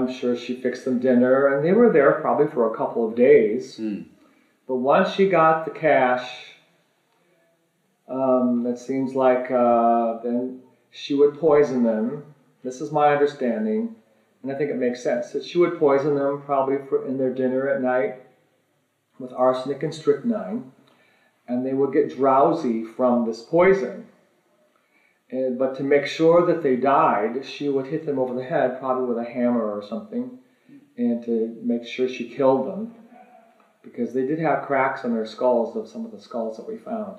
I'm sure she fixed them dinner, and they were there probably for a couple of days. But once she got the cash, um, it seems like uh, then she would poison them. This is my understanding, and I think it makes sense that she would poison them probably for, in their dinner at night with arsenic and strychnine, and they would get drowsy from this poison. And, but to make sure that they died, she would hit them over the head, probably with a hammer or something, and to make sure she killed them. Because they did have cracks on their skulls, of some of the skulls that we found.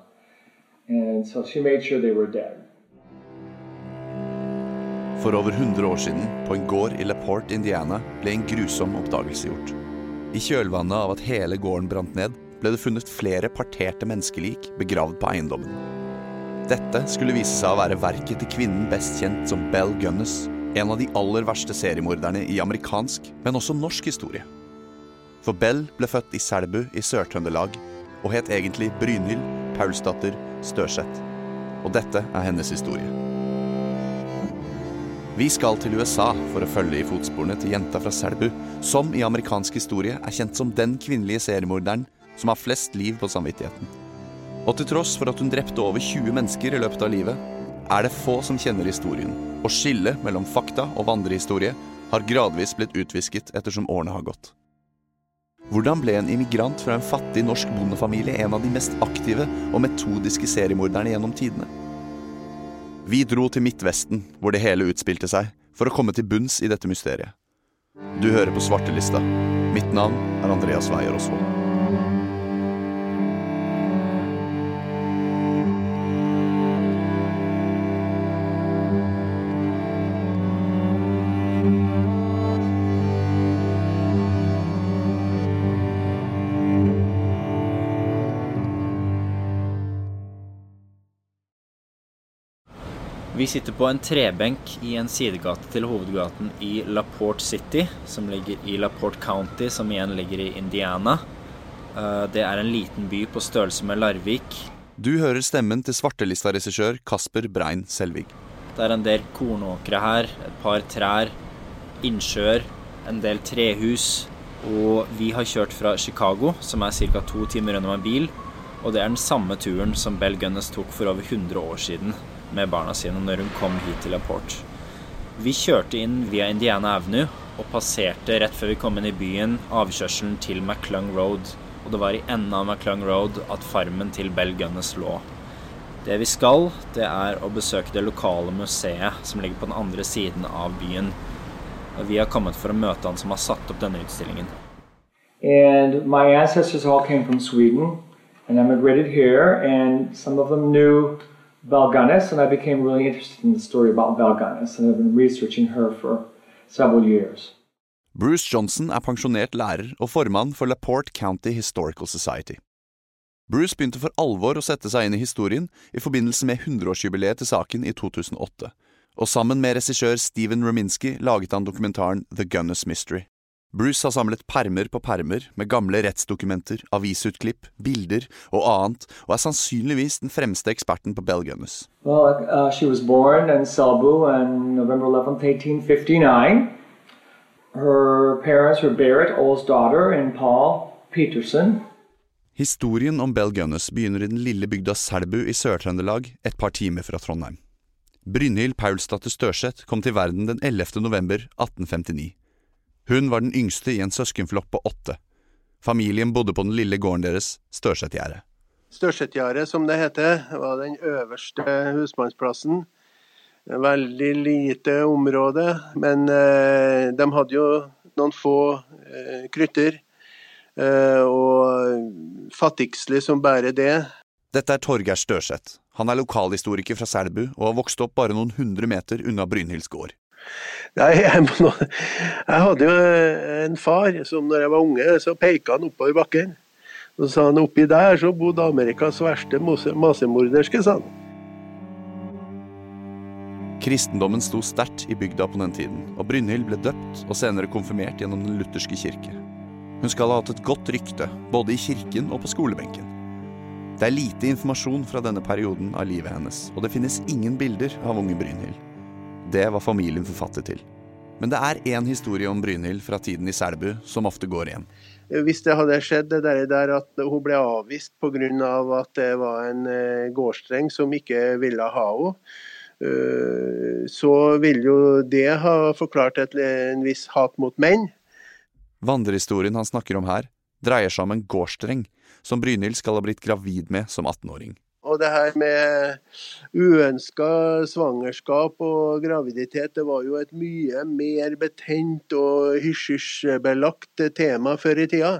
And so she made sure they were dead. For over 100 år siden, på en gård i LaPorte, Indiana, ble en grusom oppdagelse gjort. I kjølvannet av at hele gården brant ned, ble det funnet flere parterte menneskelik begravd på eiendommen. Dette skulle vise seg å være verket til kvinnen best kjent som Bell Gunness, en av de aller verste seriemorderne i amerikansk, men også norsk historie. For Bell ble født i Selbu i Sør-Trøndelag og het egentlig Brynhild Paulsdatter Størseth. Og dette er hennes historie. Vi skal til USA for å følge i fotsporene til jenta fra Selbu, som i amerikansk historie er kjent som den kvinnelige seriemorderen som har flest liv på samvittigheten. Og til tross for at hun drepte over 20 mennesker i løpet av livet, er det få som kjenner historien, og skillet mellom fakta og vandrehistorie har gradvis blitt utvisket ettersom årene har gått. Hvordan ble en immigrant fra en fattig norsk bondefamilie en av de mest aktive og metodiske seriemorderne gjennom tidene? Vi dro til Midtvesten, hvor det hele utspilte seg, for å komme til bunns i dette mysteriet. Du hører på Svartelista. Mitt navn er Andreas Weier Osvold. Vi sitter på en trebenk i en sidegate til hovedgaten i LaPorte City, som ligger i LaPorte County, som igjen ligger i Indiana. Eh, Det er en liten by på størrelse med Larvik. Du hører stemmen til svartelista-regissør Kasper Brein Selvig. Det er en del kornåkre her, et par trær, innsjøer, en del trehus. Og vi har kjørt fra Chicago, som er ca. to timer unna med bil. Og det er den samme turen som Bell Gunnes tok for over 100 år siden med barna sine når hun kom hit til LaPorte. Vi kjørte inn via Indiana Avenue og passerte rett før vi kom inn i byen avkjørselen til McClung Road. Og det var i enden av McClung Road at farmen til Bell Gunness lå. Det vi skal, det er å besøke det lokale museet som ligger på den andre siden av byen. Og vi har kommet for å møte han som har satt opp denne utstillingen. And my ancestors all came from Sweden and emigrated here, and some of them knew Balganis, and I became really interested in the story about Balganis, and I've been researching her for several years. Bruce Johnson er pensjonert lærer og formann for LaPorte County Historical Society. Bruce begynte for alvor å sette seg inn i historien i forbindelse med 100-årsjubileet til saken i 2008, og sammen med regissør Steven Rominski laget han dokumentaren The Gunness Mystery. Bruce har samlet permer på permer med gamle rettsdokumenter, avisutklipp, bilder og annet, og er sannsynligvis den fremste eksperten på Bell Gunners. Well, uh, she was born in Selbu on November 11th, 1859. Her parents were Barrett, Ole's daughter, and Paul Peterson. Historien om Bell Gunness begynner i den lille bygda Selbu i Sør-Trøndelag, et par timer fra Trondheim. Brynhild Paulsdatter Størseth kom til verden den 11. november 1859. Hun var den yngste i en søskenflokk på åtte. Familien bodde på den lille gården deres, Størsetgjerdet. Størsetgjerdet, som det heter, var den øverste husmannsplassen. Veldig lite område, men eh, de hadde jo noen få eh, krytter. Eh, og fattigslig som bare det. Dette er Torgeir Størseth. Han er lokalhistoriker fra Selbu og har vokst opp bare noen hundre meter unna Brynhilds gård. Nei, jeg, jeg hadde jo en far som når jeg var unge, så peka han oppover bakken. Så sa han oppi der så bodde Amerikas verste masemorderske, sa han. Kristendommen sto sterkt i bygda på den tiden, og Brynhild ble døpt og senere konfirmert gjennom Den lutherske kirke. Hun skal ha hatt et godt rykte, både i kirken og på skolebenken. Det er lite informasjon fra denne perioden av livet hennes, og det finnes ingen bilder av unge Brynhild. Det var familien forfattet til. Men det er én historie om Brynhild fra tiden i Selbu som ofte går igjen. Hvis det hadde skjedd det der, der at hun ble avvist pga. at det var en eh, gårdstreng som ikke ville ha henne, eh, så ville jo det ha forklart et, en viss hat mot menn. Vandrehistorien han snakker om her, dreier seg om en gårdstreng som Brynhild skal ha blitt gravid med som 18-åring. Og det her med uønska svangerskap og graviditet, det var jo et mye mer betent og hysj-hysj-belagt tema før i tida.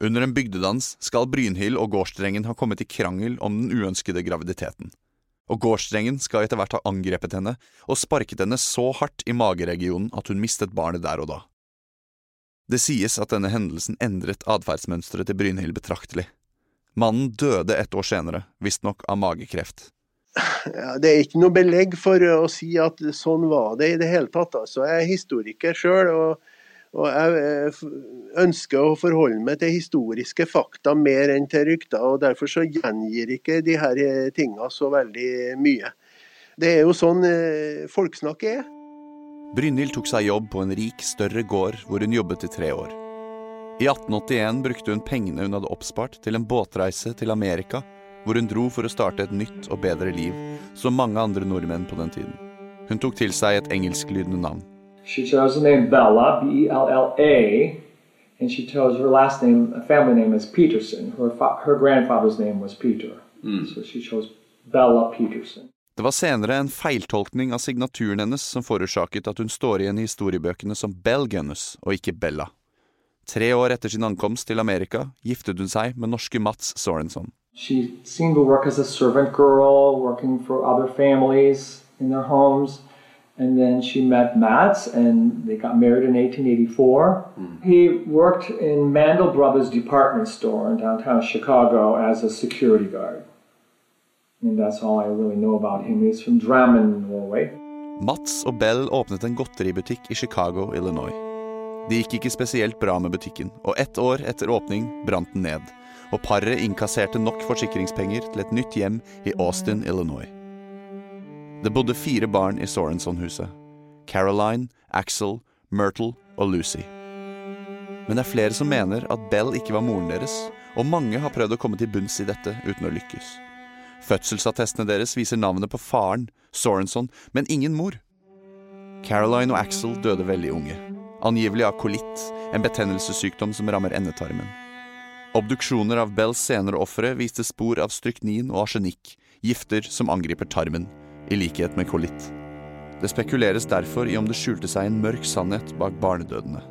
Under en bygdedans skal Brynhild og gårdstrengen ha kommet i krangel om den uønskede graviditeten. Og gårdstrengen skal etter hvert ha angrepet henne og sparket henne så hardt i mageregionen at hun mistet barnet der og da. Det sies at denne hendelsen endret atferdsmønsteret til Brynhild betraktelig. Mannen døde ett år senere, visstnok av magekreft. Ja, det er ikke noe belegg for å si at sånn var det i det hele tatt. Altså, jeg er historiker sjøl, og, og, jeg eh, ønsker å forholde meg til historiske fakta mer enn til rykter. og Derfor så gjengir ikke de her eh, tinga så veldig mye. Det er jo sånn eh, folksnakk er. Brynhild tok seg jobb på en rik, større gård hvor hun jobbet i tre år. I 1881 brukte hun pengene hun hadde oppspart til en båtreise til Amerika, hvor hun dro for å starte et nytt og bedre liv, som mange andre nordmenn på den tiden. Hun tok til seg et engelsklydende navn. She chose the name Bella, B-E-L-L-A, and she chose her last name, family name is Peterson. Her, her grandfather's name was Peter, mm. so she chose Bella Peterson. Det var senere en feiltolkning av signaturen hennes som forårsaket at hun står igjen i historiebøkene som Bell Gunness og ikke Bella. Tre år etter sin ankomst til Amerika giftet hun seg med norske Mats Sorenson. She seemed to work as a servant girl, working for other families in their homes. And then she met Mats, and they got married in 1884. Mm. He worked in Mandel Brothers department store in downtown Chicago as a security guard. And that's all I really know about him. He's from Drammen, Norway. Mats og Bell åpnet en godteributikk i Chicago, Illinois. Det gikk ikke spesielt bra med butikken, og ett år etter åpning brant den ned. Og paret innkasserte nok forsikringspenger til et nytt hjem i Austin, Illinois. Det bodde fire barn i Sorenson-huset. Caroline, Axel, Myrtle og Lucy. Men det er flere som mener at Bell ikke var moren deres, og mange har prøvd å komme til bunns i dette uten å lykkes. Fødselsattestene deres viser navnet på faren, Sorenson, men ingen mor. Caroline og Axel døde veldig unge. Angivelig av kolitt, en betennelsessykdom som rammer endetarmen. Obduksjoner av Bells senere ofre viste spor av stryknin og arsenikk, gifter som angriper tarmen, i likhet med kolitt. Det spekuleres derfor i om det skjulte seg en mørk sannhet bak barnedødene.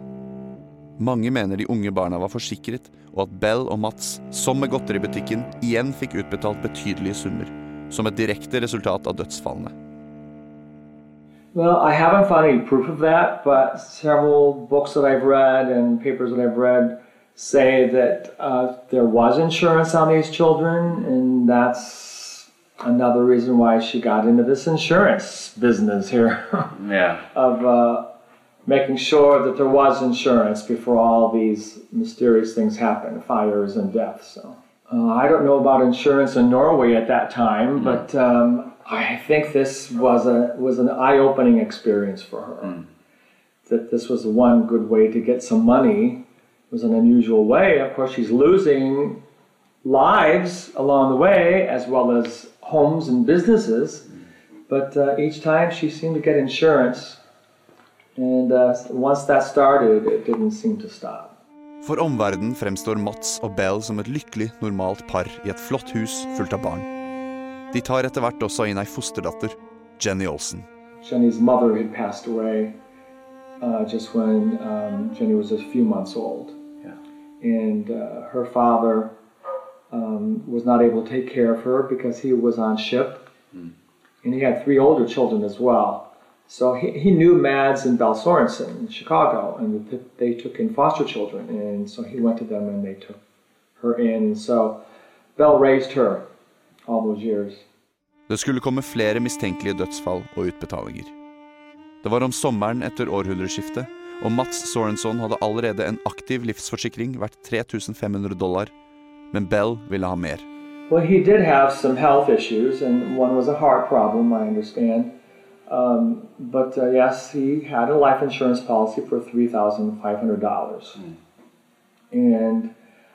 Mange mener de unge barna var forsikret, og at Bell og Mats, som med godteributikken, igjen fikk utbetalt betydelige summer, som et direkte resultat av dødsfallene. Well, I haven't found any proof of that, but several books that I've read and papers that I've read say that uh, there was insurance on these children, and that's another reason why she got into this insurance business here. yeah. Of uh, making sure that there was insurance before all these mysterious things happened, fires and deaths. So uh, I don't know about insurance in Norway at that time, mm. but um, I think this was a was an eye-opening experience for her. Mm. That this was one good way to get some money. It was an unusual way. Of course, she's losing lives along the way, as well as homes and businesses. But uh, each time she seemed to get insurance And uh, once that started, it didn't seem to stop. For omverdenen fremstår Mats og Bell som et lykkelig, normalt par i et flott hus fullt av barn. De tar etter hvert også inn ei fosterdatter, Jenny Olsen. Jenny's mother had passed away uh, just when um, Jenny was a few months old. Yeah. And uh, her father um, was not able to take care of her because he was on ship. Mm. And he had three older children as well. So he, he knew Mads and Bell Sorensen in Chicago, and they took in foster children, and so he went to them and they took her in. So Bell raised her all those years. Det skulle komme flere mistenkelige dødsfall og utbetalinger. Det var om sommeren etter århundreskiftet, og Mats Sorenson hadde allerede en aktiv livsforsikring verdt 3500 dollar, men Bell ville ha mer. Well, he did have some health issues, and one was a heart problem, I understand. Um, but uh, yes, he had a life insurance policy for $3,500. And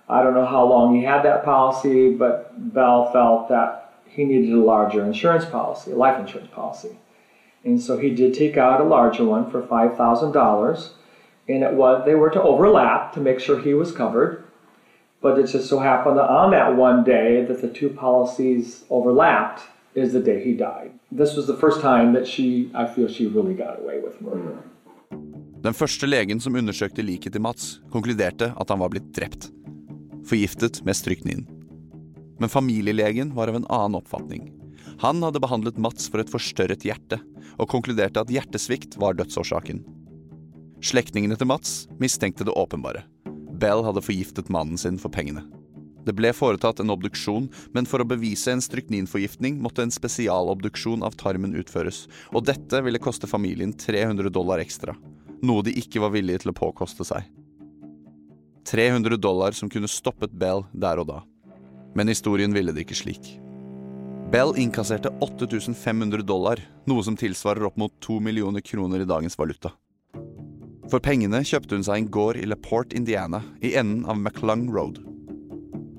I don't know how long he had that policy, but Bell felt that he needed a larger insurance policy, a life insurance policy. And so he did take out a larger one for $5,000. And it was they were to overlap to make sure he was covered. But it just so happened that on that one day that the two policies overlapped is the day he died. This was the first time that she, I feel she really got away with murder. Den første legen som undersøkte liket til Mats, konkluderte at han var blitt drept. Forgiftet med stryknin. Men familielegen var av en annen oppfatning. Han hadde behandlet Mats for et forstørret hjerte, og konkluderte at hjertesvikt var dødsårsaken. Slektningene til Mats mistenkte det åpenbare. Bell hadde forgiftet mannen sin for pengene. Det ble foretatt en obduksjon, men for å bevise en strykninforgiftning måtte en spesialobduksjon av tarmen utføres, og dette ville koste familien 300 dollar ekstra, noe de ikke var villige til å påkoste seg. 300 dollar som kunne stoppet Bell der og da. Men historien ville det ikke slik. Bell innkasserte 8500 dollar, noe som tilsvarer opp mot 2 millioner kroner i dagens valuta. For pengene kjøpte hun seg en gård i LaPorte, Indiana, i enden av McClung Road.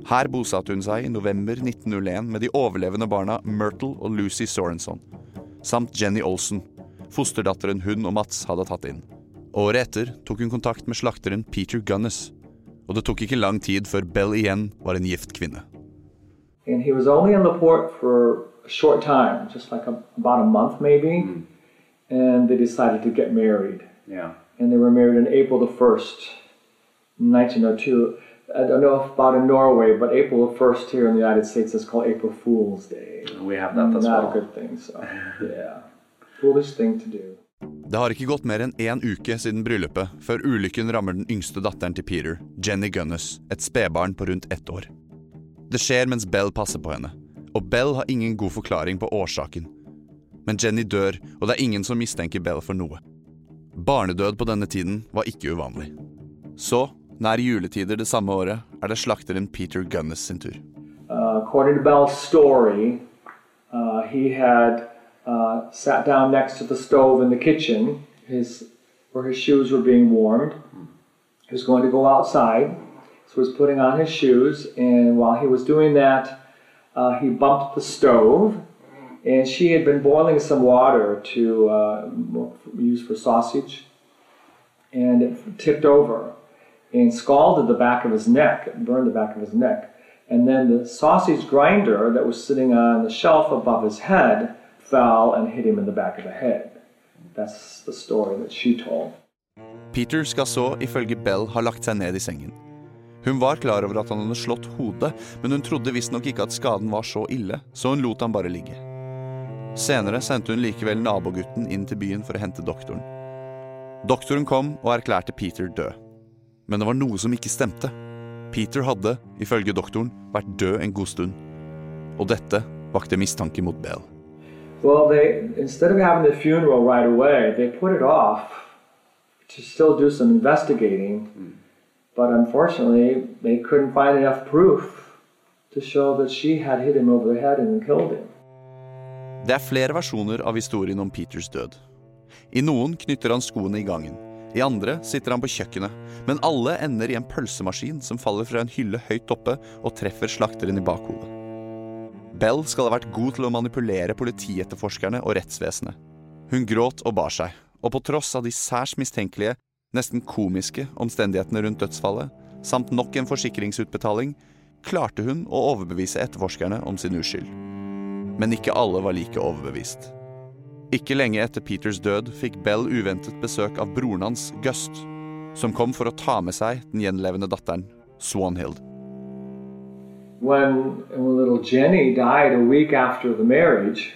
Her bosatte hun seg i november 1901 med de overlevende barna Myrtle og Lucy Sorenson, samt Jenny Olsen, fosterdatteren hun og Mats hadde tatt inn. Året etter tok hun kontakt med slakteren Peter Gunnes, og det tok ikke lang tid før Bell igjen var en gift kvinne. And he was only in LaPorte for a short time, just like a, about a month maybe. Mm. And they decided to get married. Ja. And they were married on April the 1st, 1902. I don't know if about in Norway, but April the 1st here in the United States is called April Fool's Day. We have that as Not well. a good thing, so yeah. Foolish thing to do. Det har ikke gått mer enn én uke siden bryllupet før ulykken rammer den yngste datteren til Peter, Jenny Gunness, et spedbarn på rundt ett år. Det skjer mens Bell passer på henne, og Bell har ingen god forklaring på årsaken. Men Jenny dør, og det er ingen som mistenker Bell for noe. Barnedød på denne tiden var ikke uvanlig. Så, nær juletider det samme året, er det slakteren Peter Gunness sin tur. Uh, uh, sat down next to the stove in the kitchen, his where his shoes were being warmed. He was going to go outside, so he was putting on his shoes, and while he was doing that, uh, he bumped the stove, and she had been boiling some water to uh, use for sausage, and it tipped over and scalded the back of his neck, burned the back of his neck. And then the sausage grinder that was sitting on the shelf above his head fell and hit him in the back of the head. That's the story that she told. Peter skal så, ifølge Bell, ha lagt seg ned i sengen. Hun var klar over at han hadde slått hodet, men hun trodde visstnok ikke at skaden var så ille, så hun lot ham bare ligge. Senere sendte hun likevel nabogutten inn til byen for å hente doktoren. Doktoren kom og erklærte Peter død. Men det var noe som ikke stemte. Peter hadde, ifølge doktoren, vært død en god stund. Og dette vakte mistanke mot Bell. Well, they instead of having the funeral right away, they put it off to still do some investigating. But unfortunately, they couldn't find enough proof to show that she had hit him over the head and killed him. Det er flere versjoner av historien om Peters død. I noen knytter han skoene i gangen. I andre sitter han på kjøkkenet. Men alle ender i en pølsemaskin som faller fra en hylle høyt oppe og treffer slakteren i bakhodet. Bell skal ha vært god til å manipulere politietterforskerne og rettsvesenet. Hun gråt og bar seg, og på tross av de særs mistenkelige, nesten komiske omstendighetene rundt dødsfallet, samt nok en forsikringsutbetaling, klarte hun å overbevise etterforskerne om sin uskyld. Men ikke alle var like overbevist. Ikke lenge etter Peters død fikk Bell uventet besøk av broren hans, Gust, som kom for å ta med seg den gjenlevende datteren, Swanhild. When, little Jenny died a week after the marriage,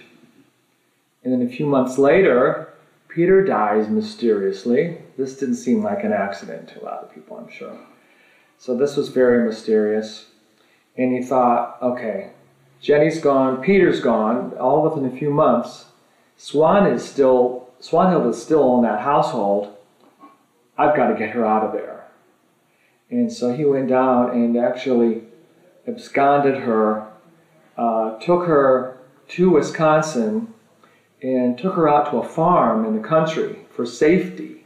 and then a few months later, Peter dies mysteriously. This didn't seem like an accident to a lot of people, I'm sure. So this was very mysterious. And he thought, okay, Jenny's gone, Peter's gone, all within a few months. Swan is still, Swanhild is still in that household. I've got to get her out of there. And so he went down and actually absconded her, uh, took her to Wisconsin, and took her out to a farm in the country for safety.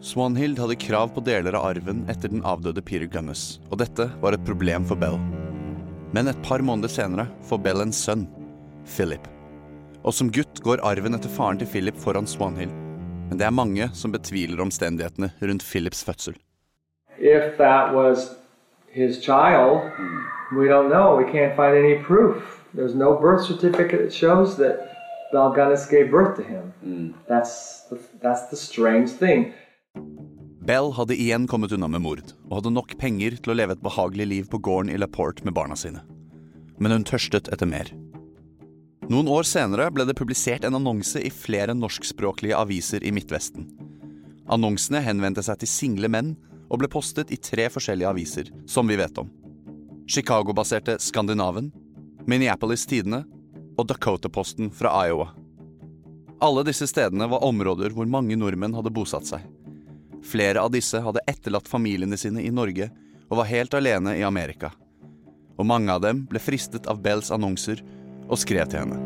Swanhild hadde krav på deler av arven etter den avdøde Peter Gunness, og dette var et problem for Bell. Men et par måneder senere får Bell en sønn, Philip. Og som gutt går arven etter faren til Philip foran Swanhild. Men det er mange som betviler omstendighetene rundt Philips fødsel. If that was his child, we don't know. We can't find any proof. There's no birth certificate that shows that Bel gave birth to him. That's the, that's the strange thing. Bell hadde igjen kommet unna med mord, og hadde nok penger til å leve et behagelig liv på gården i LaPorte med barna sine. Men hun tørstet etter mer. Noen år senere ble det publisert en annonse i flere norskspråklige aviser i Midtvesten. Annonsene henvendte seg til single menn og ble postet i tre forskjellige aviser, som vi vet om. Chicago-baserte Skandinaven, Minneapolis Tidene og Dakota-posten fra Iowa. Alle disse stedene var områder hvor mange nordmenn hadde bosatt seg. Flere av disse hadde etterlatt familiene sine i Norge og var helt alene i Amerika. Og mange av dem ble fristet av Bells annonser og skrev til henne.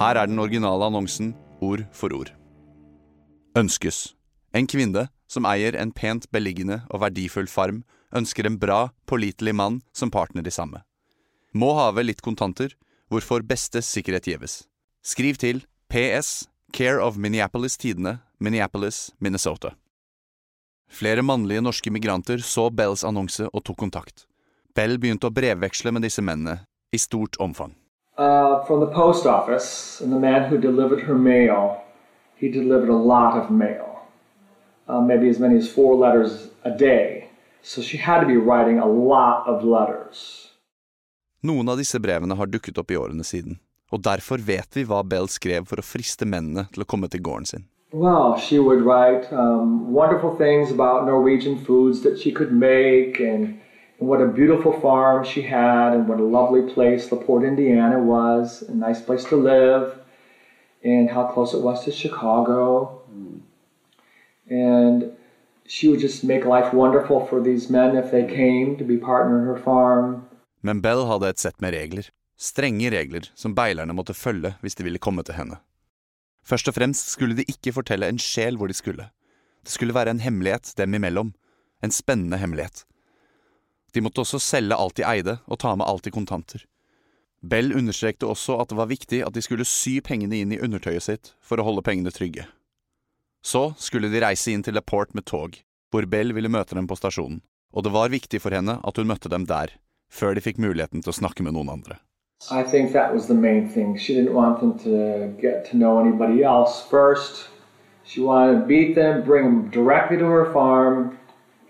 Her er den originale annonsen, ord for ord. Ønskes. En kvinne som eier en pent beliggende og verdifull farm, ønsker en bra, pålitelig mann som partner i samme. Må have litt kontanter, hvorfor beste sikkerhet gjeves. Skriv til PS Care of Minneapolis Tidene, Minneapolis, Minnesota. Flere mannlige norske migranter så Bells annonse og tok kontakt. Bell begynte å brevveksle med disse mennene i stort omfang. Uh, from the post office, and the man mail, he delivered a mail, uh, maybe as many as four letters a day. So she had to be writing a lot of letters. Noen av disse brevene har dukket opp i årene siden, og derfor vet vi hva Bell skrev for å friste mennene til å komme til gården sin. Well, she would write um, wonderful things about Norwegian foods that she could make, and, and what a beautiful farm she had, and what a lovely place LaPorte, Indiana was, a nice place to live, and how close it was to Chicago. And she would just make life wonderful for these men if they came to be partner in her farm. Men Bell hadde et sett med regler, strenge regler som beilerne måtte følge hvis de ville komme til henne. Først og fremst skulle de ikke fortelle en sjel hvor de skulle. Det skulle være en hemmelighet dem imellom, en spennende hemmelighet. De måtte også selge alt de eide og ta med alt i kontanter. Bell understrekte også at det var viktig at de skulle sy pengene inn i undertøyet sitt for å holde pengene trygge. Så skulle de reise inn til LaPorte med tog, hvor Bell ville møte dem på stasjonen, og det var viktig for henne at hun møtte dem der, før de fikk muligheten til å snakke med noen andre. I think that was the main thing. She didn't want them to get to know anybody else first. She wanted to beat them, bring them directly to her farm,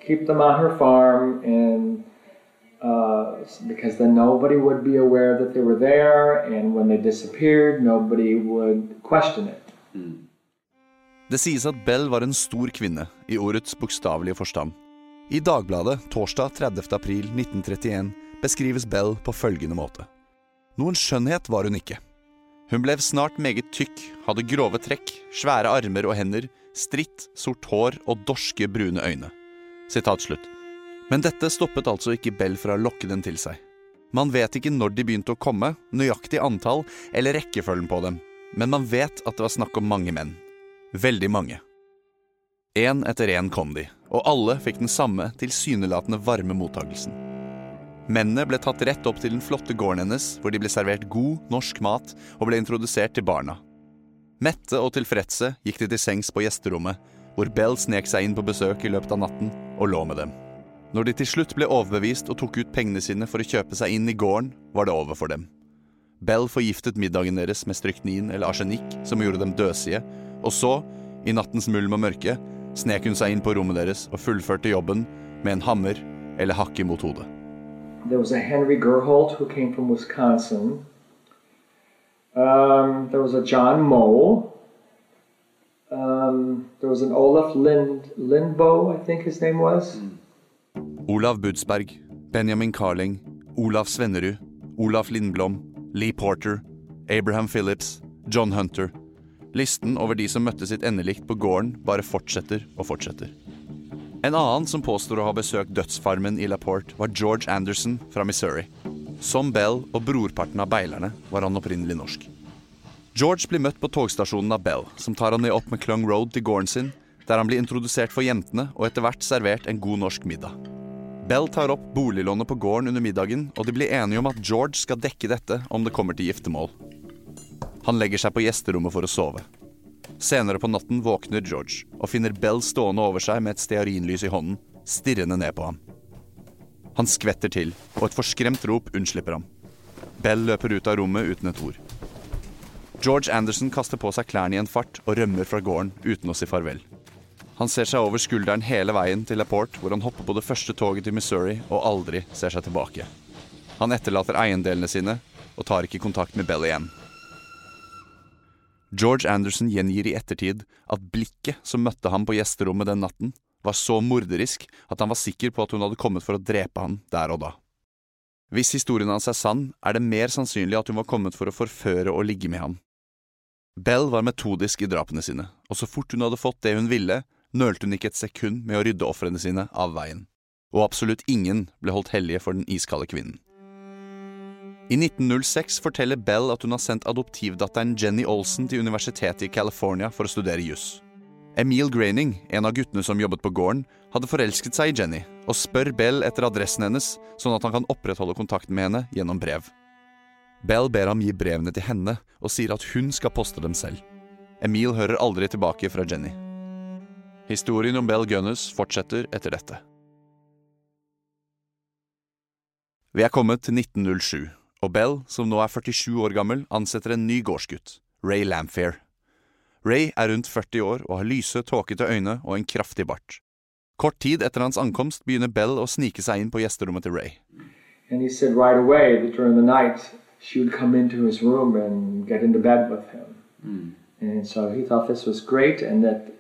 keep them on her farm, and uh, because then nobody would be aware that they were there, and when they disappeared, nobody would question it. Det sies at Bell var en stor kvinne, i ordets bokstavelige forstand. I Dagbladet torsdag 30. april 1931 beskrives Bell på følgende måte. Noen skjønnhet var hun ikke. Hun ble snart meget tykk, hadde grove trekk, svære armer og hender, stritt, sort hår og dorske, brune øyne. Sitat slutt. Men dette stoppet altså ikke Bell fra å lokke den til seg. Man vet ikke når de begynte å komme, nøyaktig antall eller rekkefølgen på dem, men man vet at det var snakk om mange menn. Veldig mange. Én etter én kom de, og alle fikk den samme tilsynelatende varme mottagelsen. Mennene ble tatt rett opp til den flotte gården hennes, hvor de ble servert god, norsk mat og ble introdusert til barna. Mette og tilfredse gikk de til sengs på gjesterommet, hvor Bell snek seg inn på besøk i løpet av natten og lå med dem. Når de til slutt ble overbevist og tok ut pengene sine for å kjøpe seg inn i gården, var det over for dem. Bell forgiftet middagen deres med stryknin eller arsenikk, som gjorde dem døsige, og så, i nattens mulm og mørke, snek hun seg inn på rommet deres og fullførte jobben med en hammer eller hakke imot hodet. There was a Henry Gerholt who came from Wisconsin. Um, there was a John Moe. Um, there was an Olaf Lind, Lindbo, I think his name was. Olav Budsberg, Benjamin Carling, Olaf Svennerud, Olaf Lindblom, Lee Porter, Abraham Phillips, John Hunter. Listen over de som møtte sitt endelikt på gården, bare fortsetter og fortsetter. En annen som påstår å ha besøkt dødsfarmen i LaPorte, var George Anderson fra Missouri. Som Bell og brorparten av beilerne var han opprinnelig norsk. George blir møtt på togstasjonen av Bell, som tar han ned opp med Clung Road til gården sin, der han blir introdusert for jentene og etter hvert servert en god norsk middag. Bell tar opp boliglånet på gården under middagen, og de blir enige om at George skal dekke dette om det kommer til giftermål. Han legger seg på gjesterommet for å sove. Senere på natten våkner George og finner Bell stående over seg med et stearinlys i hånden, stirrende ned på ham. Han skvetter til, og et forskremt rop unnslipper ham. Bell løper ut av rommet uten et ord. George Anderson kaster på seg klærne i en fart og rømmer fra gården uten å si farvel. Han ser seg over skulderen hele veien til LaPorte, hvor han hopper på det første toget til Missouri og aldri ser seg tilbake. Han etterlater eiendelene sine og tar ikke kontakt med Bell igjen. George Anderson gjengir i ettertid at blikket som møtte ham på gjesterommet den natten, var så morderisk at han var sikker på at hun hadde kommet for å drepe han der og da. Hvis historien hans er sann, er det mer sannsynlig at hun var kommet for å forføre og ligge med ham. Bell var metodisk i drapene sine, og så fort hun hadde fått det hun ville, nølte hun ikke et sekund med å rydde ofrene sine av veien. Og absolutt ingen ble holdt hellige for den iskalde kvinnen. I 1906 forteller Bell at hun har sendt adoptivdatteren Jenny Olsen til universitetet i California for å studere juss. Emil Graining, en av guttene som jobbet på gården, hadde forelsket seg i Jenny, og spør Bell etter adressen hennes, sånn at han kan opprettholde kontakten med henne gjennom brev. Bell ber ham gi brevene til henne, og sier at hun skal poste dem selv. Emil hører aldri tilbake fra Jenny. Historien om Bell Gunness fortsetter etter dette. Vi er kommet til 1907, og Bell, som nå er 47 år gammel, ansetter en ny gårdsgutt, Ray Lamphere. Ray er rundt 40 år og har lyse, tåkete øyne og en kraftig bart. Kort tid etter hans ankomst begynner Bell å snike seg inn på gjesterommet til Ray. And he said right away that during the night she would come into his room and get into bed with him. And so he thought this was great and that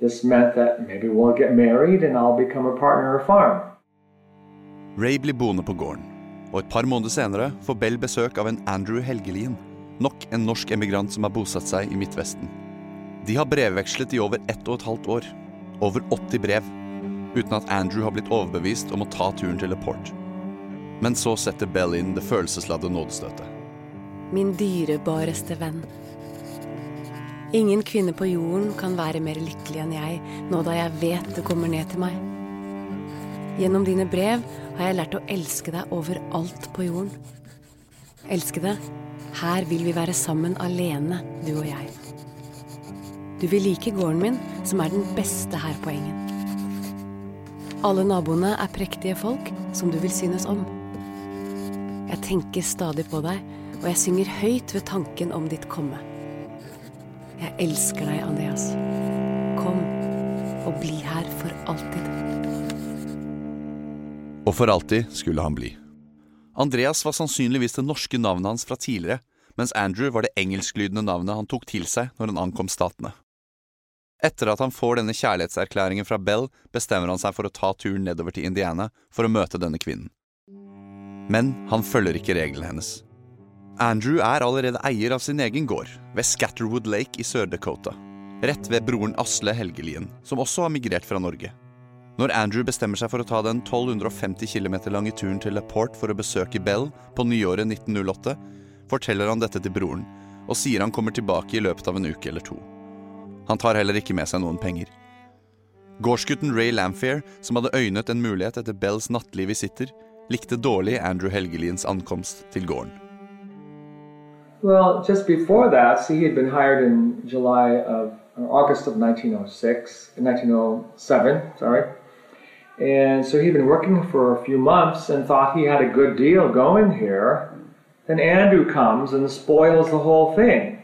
this meant that maybe we'll get married and I'll become a partner of farm. Ray blir boende på gården, og et par måneder senere får Bell besøk av en Andrew Helgelien, nok en norsk emigrant som har bosatt seg i Midtvesten. De har brevvekslet i over ett og et halvt år. Over 80 brev. Uten at Andrew har blitt overbevist om å ta turen til LaPorte. Men så setter Bell inn det følelsesladde nådestøtet. Min dyrebareste venn. Ingen kvinne på jorden kan være mer lykkelig enn jeg nå da jeg vet det kommer ned til meg. Gjennom dine brev har jeg lært å elske deg overalt på jorden. Elskede. Her vil vi være sammen alene, du og jeg. Du vil like gården min, som er den beste her på engen. Alle naboene er prektige folk som du vil synes om. Jeg tenker stadig på deg, og jeg synger høyt ved tanken om ditt komme. Jeg elsker deg, Andreas. Kom og bli her for alltid. Og for alltid skulle han bli. Andreas var sannsynligvis det norske navnet hans fra tidligere, mens Andrew var det engelsklydende navnet han tok til seg når han ankom statene. Etter at han får denne kjærlighetserklæringen fra Bell, bestemmer han seg for å ta turen nedover til Indiana for å møte denne kvinnen. Men han følger ikke reglene hennes. Andrew er allerede eier av sin egen gård, ved Scatterwood Lake i Sør-Dakota. Rett ved broren Asle Helgelien, som også har migrert fra Norge. Når Andrew bestemmer seg for å ta den 1250 km lange turen til LaPorte for å besøke Bell på nyåret 1908, forteller han dette til broren, og sier han kommer tilbake i løpet av en uke eller to. Han tar heller ikke med seg noen penger. Gårdsgutten Ray Lamphere, som hadde øynet en mulighet etter Bells nattlige visitter, likte dårlig Andrew Helgelins ankomst til gården. Well, just before that, see, he had been hired in July of August of 1906, 1907, sorry. And so he'd been working for a few months and thought he had a good deal going here. Then Andrew comes and spoils the whole thing.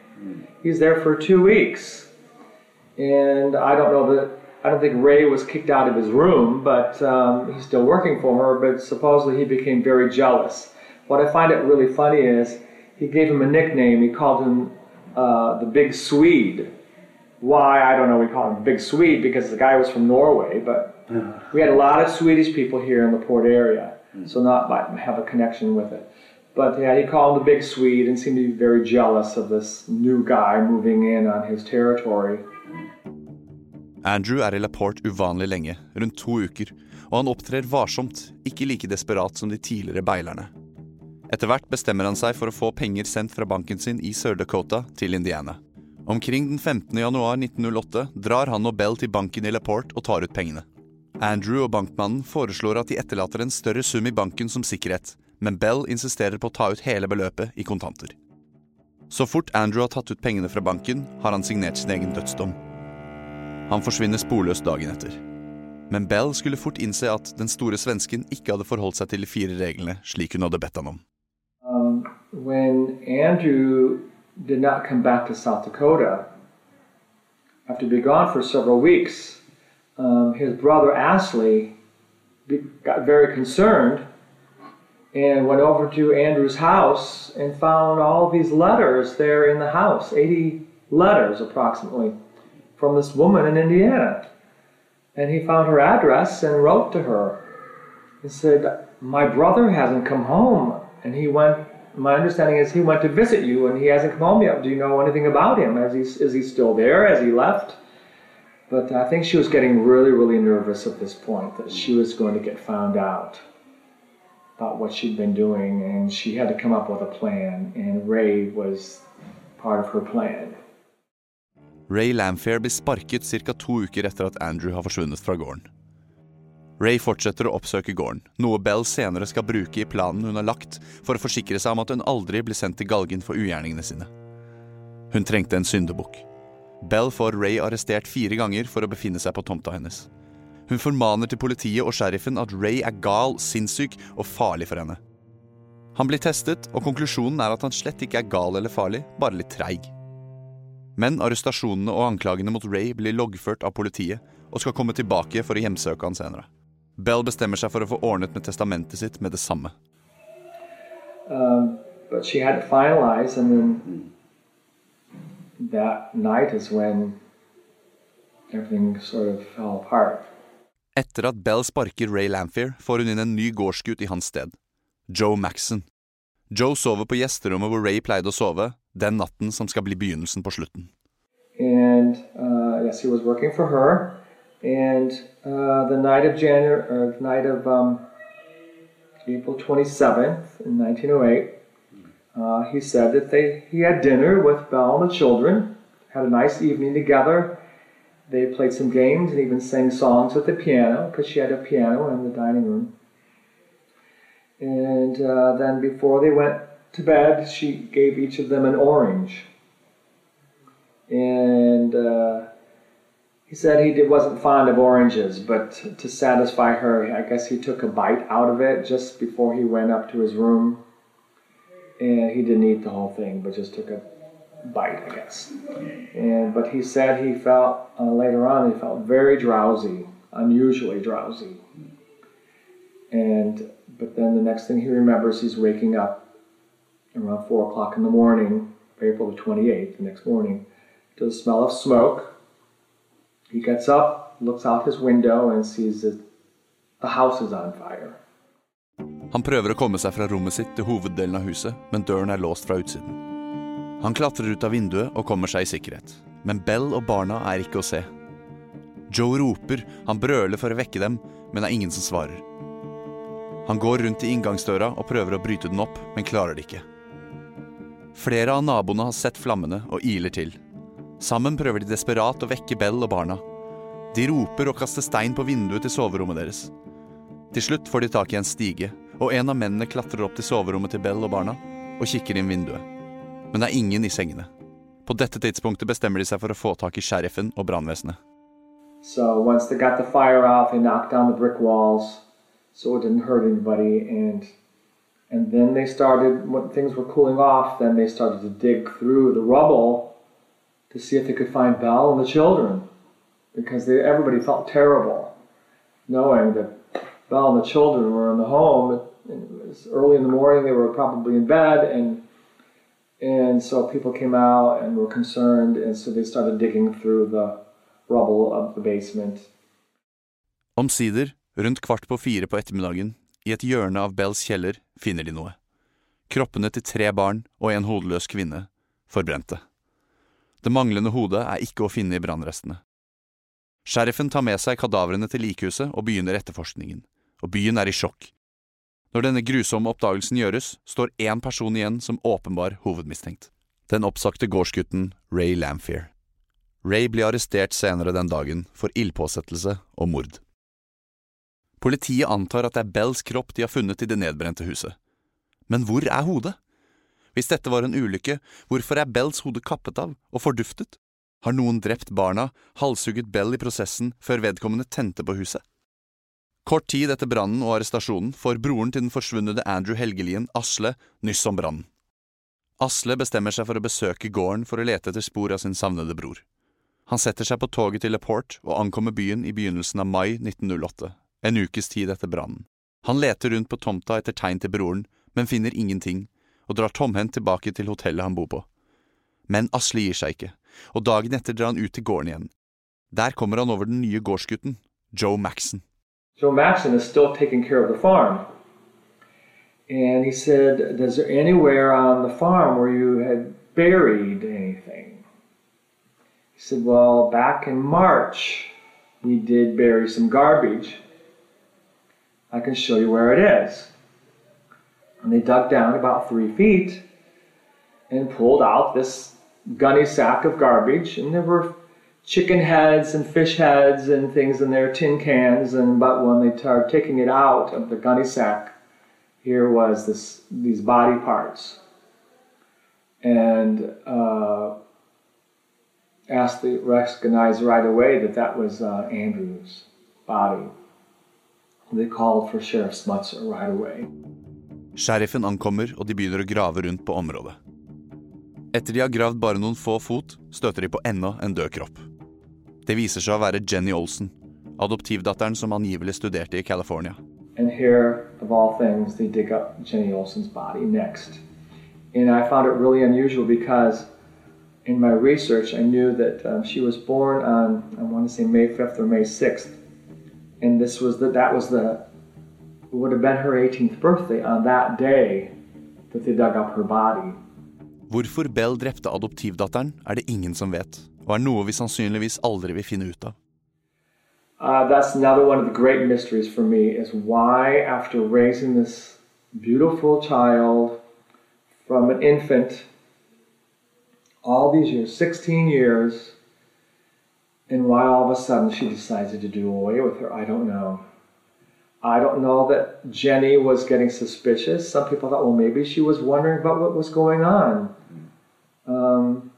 He's there for two weeks. And I don't know that, I don't think Ray was kicked out of his room, but um, he's still working for her. But supposedly he became very jealous. What I find it really funny is he gave him a nickname. He called him uh, the Big Swede. Why, I don't know. We call him Big Swede because the guy was from Norway, but we had a lot of Swedish people here in the port area, so not have a connection with it. But yeah, he called him the Big Swede and seemed to be very jealous of this new guy moving in on his territory. Andrew er i LaPorte uvanlig lenge, rundt to uker, og han opptrer varsomt, ikke like desperat som de tidligere beilerne. Etter hvert bestemmer han seg for å få penger sendt fra banken sin i Sør-Dakota til Indiana. Omkring den 15. januar 1908 drar han og Bell til banken i LaPorte og tar ut pengene. Andrew og bankmannen foreslår at de etterlater en større sum i banken som sikkerhet, men Bell insisterer på å ta ut hele beløpet i kontanter. Så fort Andrew har tatt ut pengene fra banken, har han signert sin egen dødsdom. Han forsvinner sporløst dagen etter. Men Bell skulle fort innse at den store svensken ikke hadde forholdt seg til de fire reglene slik hun hadde bedt han om. Um, Andrew did not come back to South Dakota, after being gone for several weeks, um, his brother Ashley be- got very concerned and went over to Andrew's house and found all these letters there in the house 80 letters approximately from this woman in Indiana. And he found her address and wrote to her and said, My brother hasn't come home. And he went, my understanding is he went to visit you and he hasn't come home yet. Do you know anything about him? Is he, is he still there? Has he left? But I think she was getting really, really nervous at this point that she was going to get found out about what she'd been doing. And she had to come up with a plan. And Ray was part of her plan. Ray Lamfair blir sparket ca. to uker etter at Andrew har forsvunnet fra gården. Ray fortsetter å oppsøke gården, noe Bell senere skal bruke i planen hun har lagt for å forsikre seg om at hun aldri blir sendt til galgen for ugjerningene sine. Hun trengte en syndebukk. Bell får Ray arrestert fire ganger for å befinne seg på tomta hennes. Hun formaner til politiet og sheriffen at Ray er gal, sinnssyk og farlig for henne. Han blir testet, og konklusjonen er at han slett ikke er gal eller farlig, bare litt treig. Men arrestasjonene og anklagene mot Ray blir loggført av politiet og skal komme tilbake for å hjemsøke han senere. Bell bestemmer seg for å få ordnet med testamentet sitt med det samme. Um, but she had it finalized, and then that night is when everything sort of fell apart. Etter at Bell sparker Ray Lamphere, får hun inn en ny gårdsgutt i hans sted. Joe Maxon. Joe sover på gjesterommet hvor Ray pleide å sove, den natten som skal bli begynnelsen på slutten. And uh, yes, he was working for her. And uh, the night of January, or night of um, April 27th in 1908, uh, he said that they he had dinner with Belle and the children, had a nice evening together. They played some games and even sang songs at the piano because she had a piano in the dining room. And uh, then before they went to bed, she gave each of them an orange. And uh, he said he wasn't fond of oranges, but to satisfy her, I guess he took a bite out of it just before he went up to his room. And he didn't eat the whole thing, but just took a bite, I guess. And but he said he felt uh, later on he felt very drowsy, unusually drowsy. And but then the next thing he remembers, he's waking up around four o'clock in the morning, April the twenty eighth, the next morning, to the smell of smoke. He gets up, looks out his window, and sees that the house is on fire. Han prøver å komme seg fra rommet sitt til hoveddelen av huset, men døren er låst fra utsiden. Han klatrer ut av vinduet og kommer seg i sikkerhet. Men Bell og barna er ikke å se. Joe roper, han brøler for å vekke dem, men det er ingen som svarer. Han går rundt i inngangsdøra og prøver å bryte den opp, men klarer det ikke. Flere av naboene har sett flammene og iler til. Sammen prøver de desperat å vekke Bell og barna. De roper og kaster stein på vinduet til soverommet deres. Til slutt får de tak i en stige, og en av mennene klatrer opp til soverommet til Bell og barna og kikker inn vinduet. Men det er ingen i sengene. På dette tidspunktet bestemmer de seg for å få tak i sheriffen og brannvesenet. So once they got fire out, they knocked down the brick walls so it didn't hurt anybody. And and then they started when things were cooling off. Then they started to dig through the rubble to see if they could find Belle and the children, because they, everybody felt terrible knowing that Belle and the children were in the home. It was early in the morning. They were probably in bed and. And so people came out and were concerned, and so they started digging through the rubble of the basement. Omsider, rundt kvart på fire på ettermiddagen, i et hjørne av Bells kjeller, finner de noe. Kroppene til tre barn og en hodeløs kvinne, forbrente. Det manglende hodet er ikke å finne i brannrestene. Sheriffen tar med seg kadavrene til likhuset og begynner etterforskningen, og byen er i sjokk. Når denne grusomme oppdagelsen gjøres, står én person igjen som åpenbar hovedmistenkt. Den oppsagte gårdsgutten Ray Lamphere. Ray blir arrestert senere den dagen for ildpåsettelse og mord. Politiet antar at det er Bells kropp de har funnet i det nedbrente huset. Men hvor er hodet? Hvis dette var en ulykke, hvorfor er Bells hode kappet av og forduftet? Har noen drept barna, halshugget Bell i prosessen før vedkommende tente på huset? Kort tid etter brannen og arrestasjonen får broren til den forsvunne Andrew Helgelien, Asle, nyss om brannen. Asle bestemmer seg for å besøke gården for å lete etter spor av sin savnede bror. Han setter seg på toget til LaPorte og ankommer byen i begynnelsen av mai 1908, en ukes tid etter brannen. Han leter rundt på tomta etter tegn til broren, men finner ingenting, og drar tomhendt tilbake til hotellet han bor på. Men Asle gir seg ikke, og dagen etter drar han ut til gården igjen. Der kommer han over den nye gårdsgutten, Joe Maxon. Joe Maxon is still taking care of the farm. And he said, Is there anywhere on the farm where you had buried anything? He said, Well, back in March, we did bury some garbage. I can show you where it is. And they dug down about three feet and pulled out this gunny sack of garbage, and there were chicken heads and fish heads and things in their tin cans, and but when they started taking it out of the gunny sack, here was this these body parts, and uh, asked the recognized right away that that was uh, Andrew's body. They called for Sheriff Smutzer right away. Sheriffen ankommer, og de begynner å grave rundt på området. Etter de har gravd bare noen få fot, støter de på enda en død kropp. Det viser seg å være Jenny Olsen, adoptivdatteren som angivelig studerte i California. And here, of all things, they dig up Jenny Olsen's body next. And I found it really unusual because in my research, I knew that um, she was born on, I want to say May 5th or May 6th. And this was the, that was the, would have been her 18th birthday on that day that they dug up her body. Hvorfor Bell drepte adoptivdatteren, er det ingen som vet, og er noe vi sannsynligvis aldri vil finne ut av. Uh, that's another one of the great mysteries for me is why, after raising this beautiful child from an infant, all these years, 16 years, and why all of a sudden she decided to do away with her, I don't know. I don't know that Jenny was getting suspicious. Some people thought, well, maybe she was wondering about what was going on. Um,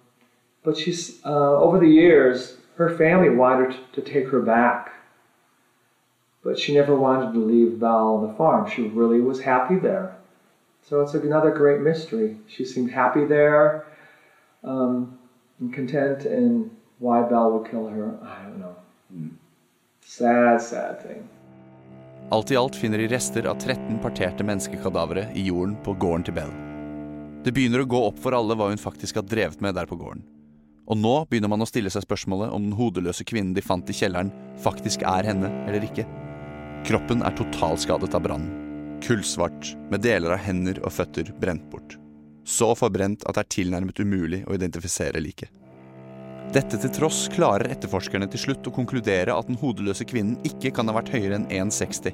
but she's uh, over the years, her family wanted to take her back, but she never wanted to leave Val on the farm. She really was happy there. So it's another great mystery. She seemed happy there um, and content, and why Belle would kill her, I don't know. Sad, sad thing. Alt i alt finner de rester av 13 parterte menneskekadavere i jorden på gården til Bell. Det begynner å gå opp for alle hva hun faktisk har drevet med der på gården. Og nå begynner man å stille seg spørsmålet om den hodeløse kvinnen de fant i kjelleren, faktisk er henne eller ikke. Kroppen er totalskadet av brannen. Kullsvart, med deler av hender og føtter brent bort. Så forbrent at det er tilnærmet umulig å identifisere liket. Dette til tross klarer etterforskerne til slutt å konkludere at den hodeløse kvinnen ikke kan ha vært høyere enn 1,60,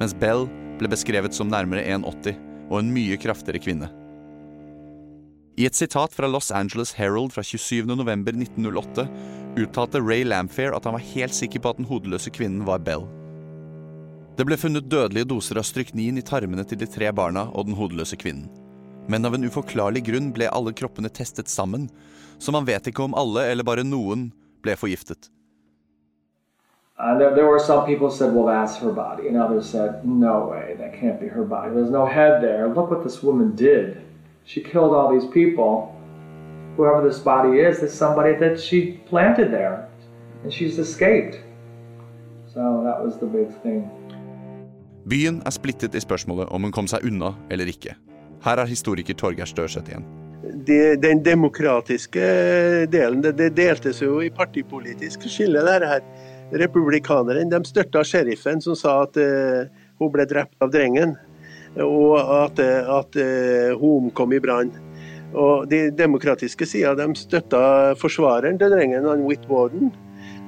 mens Bell ble beskrevet som nærmere 1,80 og en mye kraftigere kvinne. I et sitat fra Los Angeles Herald fra 27.11.1908 uttalte Ray Lamphere at han var helt sikker på at den hodeløse kvinnen var Bell. Det ble funnet dødelige doser av stryknin i tarmene til de tre barna og den hodeløse kvinnen. Men av en uforklarlig grunn ble alle kroppene testet sammen, så man vet ikke om alle eller bare noen ble forgiftet. Uh, there, there were some people said, well, that's her body. And others said, no way, that can't be her body. There's no head there. Look what this woman did. She killed all these people. Whoever this body is, is somebody that she planted there. And she's escaped. So that was the big thing. Byen er splittet i spørsmålet om hun kom seg unna eller ikke. Her er historiker Torgeir Størseth igjen. De, den demokratiske delen, det, det deltes jo i partipolitisk skille, det her. Republikanerne de støtta sheriffen som sa at uh, hun ble drept av drengen, og at, at Hom hun omkom i brann. Og De demokratiske sida de støtta forsvareren til drengen, han Whit Warden.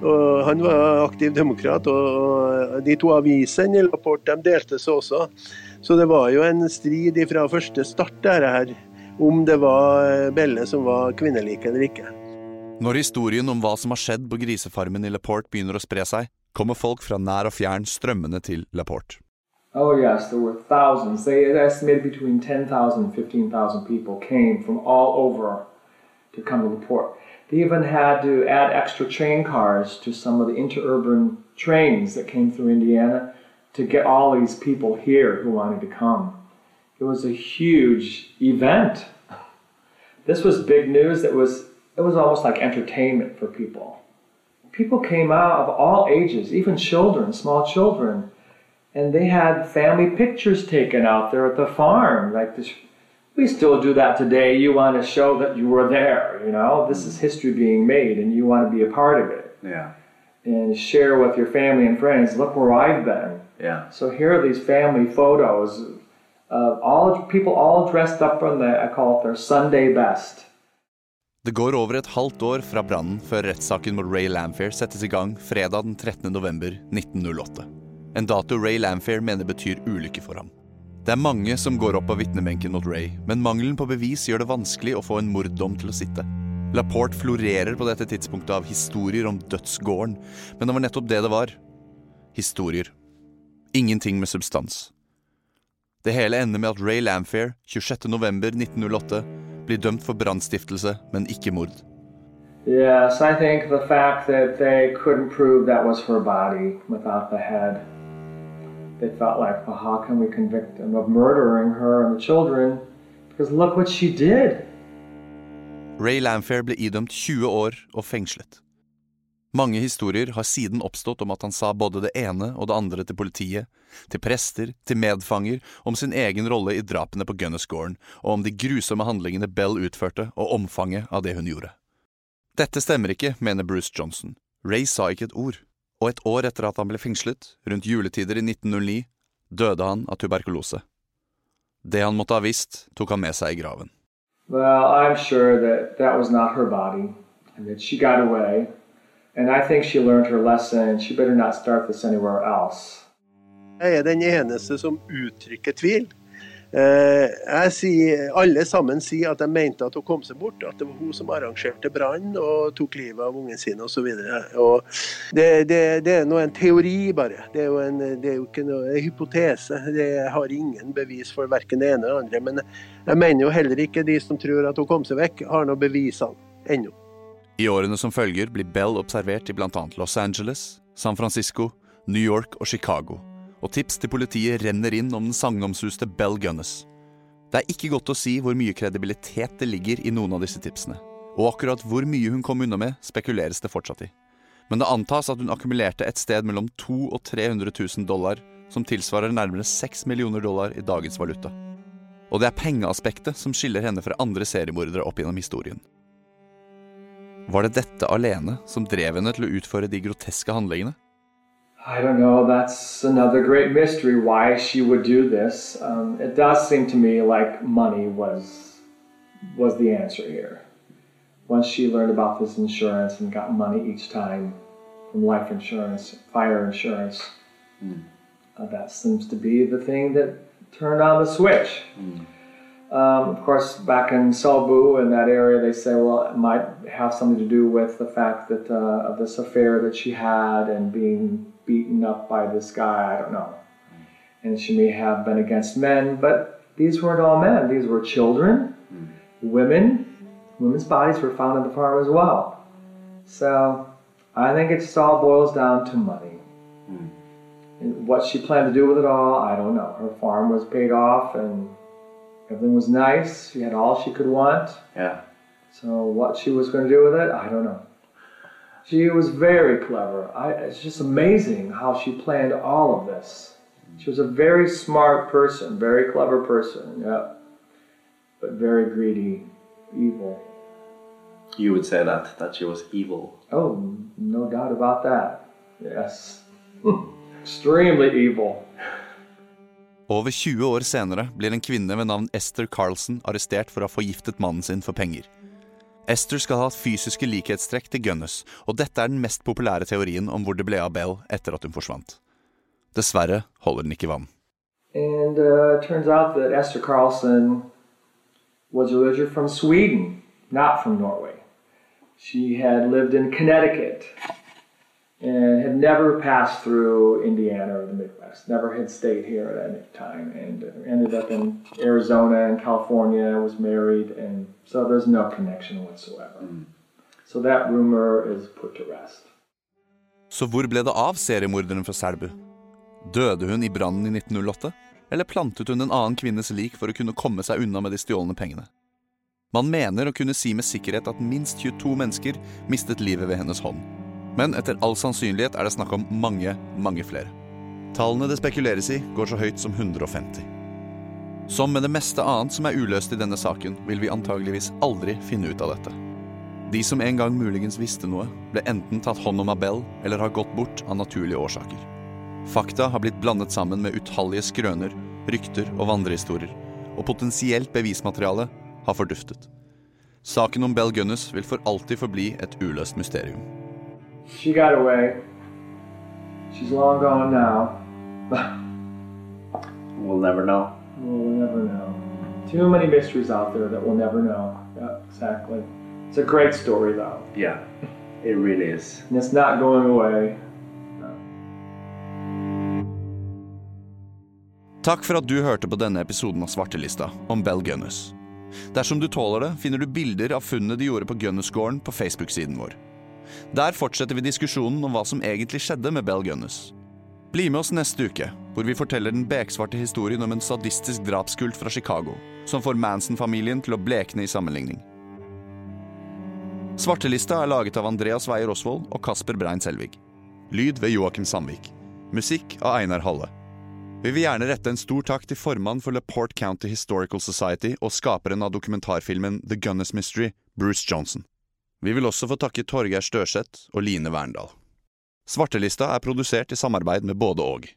Og han var aktiv demokrat, og de to avisene i Lapport de delte seg også. Så det var jo en strid fra første start der her, om det var Belle som var kvinnelik eller ikke. Når historien om hva som har skjedd på grisefarmen i LaPorte begynner å spre seg, kommer folk fra nær og fjern strømmende til LaPorte. Oh yes, there were thousands. They estimated between 10,000 and 15,000 people came from all over to come to the port. They even had to add extra train cars to some of the interurban trains that came through Indiana to get all these people here who wanted to come. It was a huge event. This was big news that was it was almost like entertainment for people. People came out of all ages, even children, small children, and they had family pictures taken out there at the farm. Like this, we still do that today. You want to show that you were there. You know, this is mm. history being made, and you want to be a part of it. Yeah. And share with your family and friends. Look where I've been. Yeah. So here are these family photos of all people all dressed up in the I call it their Sunday best. Det går over et halvt år fra brannen før rettssaken mot Ray Lamphere settes i gang fredag den 13. november 1908. En dato Ray Lamphere mener betyr ulykke for ham. Det er mange som går opp av vitnebenken mot Ray, men mangelen på bevis gjør det vanskelig å få en morddom til å sitte. Laporte florerer på dette tidspunktet av historier om dødsgården, men det var nettopp det det var. Historier. Ingenting med substans. Det hele ender med at Ray Lamphere 26.11.1908 blir dømt for brannstiftelse, men ikke mord. Yes, I think the fact that they couldn't prove that was her body without the head, they felt like, well, how can we convict them of murdering her and the children? Because look what she did. Ray Lamfair ble idømt 20 år og fengslet. Mange historier har siden oppstått om at han sa både det ene og det andre til politiet, til prester, til medfanger, om sin egen rolle i drapene på Gunnersgården, og om de grusomme handlingene Bell utførte, og omfanget av det hun gjorde. Dette stemmer ikke, mener Bruce Johnson. Ray sa ikke et ord, og et år etter at han ble fengslet, rundt juletider i 1909, døde han av tuberkulose. Det han måtte ha visst, tok han med seg i graven. Well, I'm sure that that was not her body and that she got away. And I think she learned her lesson. She better not start this anywhere else. Jeg er den eneste som uttrykker tvil. Eh, sier, alle sammen sier at de mente at hun kom seg bort, at det var hun som arrangerte brannen og tok livet av ungen sin osv. Det, det, det er nå en teori, bare. Det er jo, en, det er jo ikke noe en hypotese. Det har ingen bevis for verken det ene eller det andre. Men jeg mener jo heller ikke de som tror at hun kom seg vekk, har noen bevisene ennå. I årene som følger blir Bell observert i bl.a. Los Angeles, San Francisco, New York og Chicago, og tips til politiet renner inn om den sagnomsuste Bell Gunnes. Det er ikke godt å si hvor mye kredibilitet det ligger i noen av disse tipsene, og akkurat hvor mye hun kom unna med, spekuleres det fortsatt i. Men det antas at hun akkumulerte et sted mellom 200 og 300 000 dollar, som tilsvarer nærmere 6 millioner dollar i dagens valuta. Og det er pengeaspektet som skiller henne fra andre seriemordere opp gjennom historien. Var det dette alene som drev henne til å utføre de groteske handlingene? I don't know. That's another great mystery why she would do this. Um, it does seem to me like money was was the answer here. Once she learned about this insurance and got money each time from life insurance, fire insurance, uh, that seems to be the thing that turned on the switch. Um, of course, back in Selbu in that area, they say, well, it might have something to do with the fact that uh, of this affair that she had and being beaten up by this guy. I don't know. And she may have been against men, but these weren't all men. These were children, women. Women's bodies were found at the farm as well. So I think it just all boils down to money. And what she planned to do with it all, I don't know. Her farm was paid off and everything was nice. She had all she could want. Yeah. So what she was going to do with it, I don't know. She was very clever. I, it's just amazing how she planned all of this. She was a very smart person, very clever person, yeah, but very greedy, evil. You would say that, that she was evil. Oh, no doubt about that. Yes. Extremely evil. Over 20 år senere blir en kvinne ved navn Esther Carlson arrestert for å ha forgiftet mannen sin for penger. Esther skal ha fysiske likhetstrekk til Gunnes, og dette er den mest populære teorien om hvor det ble av Bell etter at hun forsvant. Dessverre holder den ikke vann. And uh, it turns out that Esther Carlson was originally from Sweden, not from Norway. She had lived in Connecticut and had never passed through Indiana or the Midwest, never had stayed here at any time, and ended up in Arizona and California, was married, and so there's no connection whatsoever. So that rumor is put to rest. Så hvor ble det av seriemorderen fra Selbu? Døde hun i brannen i 1908? Eller plantet hun en annen kvinnes lik for å kunne komme seg unna med de stjålne pengene? Man mener å kunne si med sikkerhet at minst 22 mennesker mistet livet ved hennes hånd. Men etter all sannsynlighet er det snakk om mange, mange flere. Tallene det spekuleres i, går så høyt som 150. Som med det meste annet som er uløst i denne saken, vil vi antageligvis aldri finne ut av dette. De som en gang muligens visste noe, ble enten tatt hånd om av Bell eller har gått bort av naturlige årsaker. Fakta har blitt blandet sammen med utallige skrøner, rykter og vandrehistorier, og potensielt bevismateriale har forduftet. Saken om Bell Gunness vil for alltid forbli et uløst mysterium. She got away. She's long gone now. We'll never know. we'll never know. Too many mysteries out there that we'll never know. Yeah, exactly. It's a great story, though, Yeah, it really is. and it's not going away. Takk for at du hørte på denne episoden av Svartelista om Bell Gunness. Dersom du tåler det, finner du bilder av funnet de gjorde på Gunness-gården på Facebook-siden vår. Der fortsetter vi diskusjonen om hva som egentlig skjedde med Bell Gunness. Bli med oss neste uke, hvor vi forteller den beksvarte historien om en sadistisk drapskult fra Chicago, som får Manson-familien til å blekne i sammenligning. Svartelista er laget av Andreas Weier Osvold og Kasper Brein Selvig. Lyd ved Joakim Sandvik. Musikk av Einar Halle. Vi vil gjerne rette en stor takk til formann for LaPorte County Historical Society og skaperen av dokumentarfilmen The Gunness Mystery, Bruce Johnson. Vi vil også få takke Torgeir Størseth og Line Verndal. Svartelista er produsert i samarbeid med både og.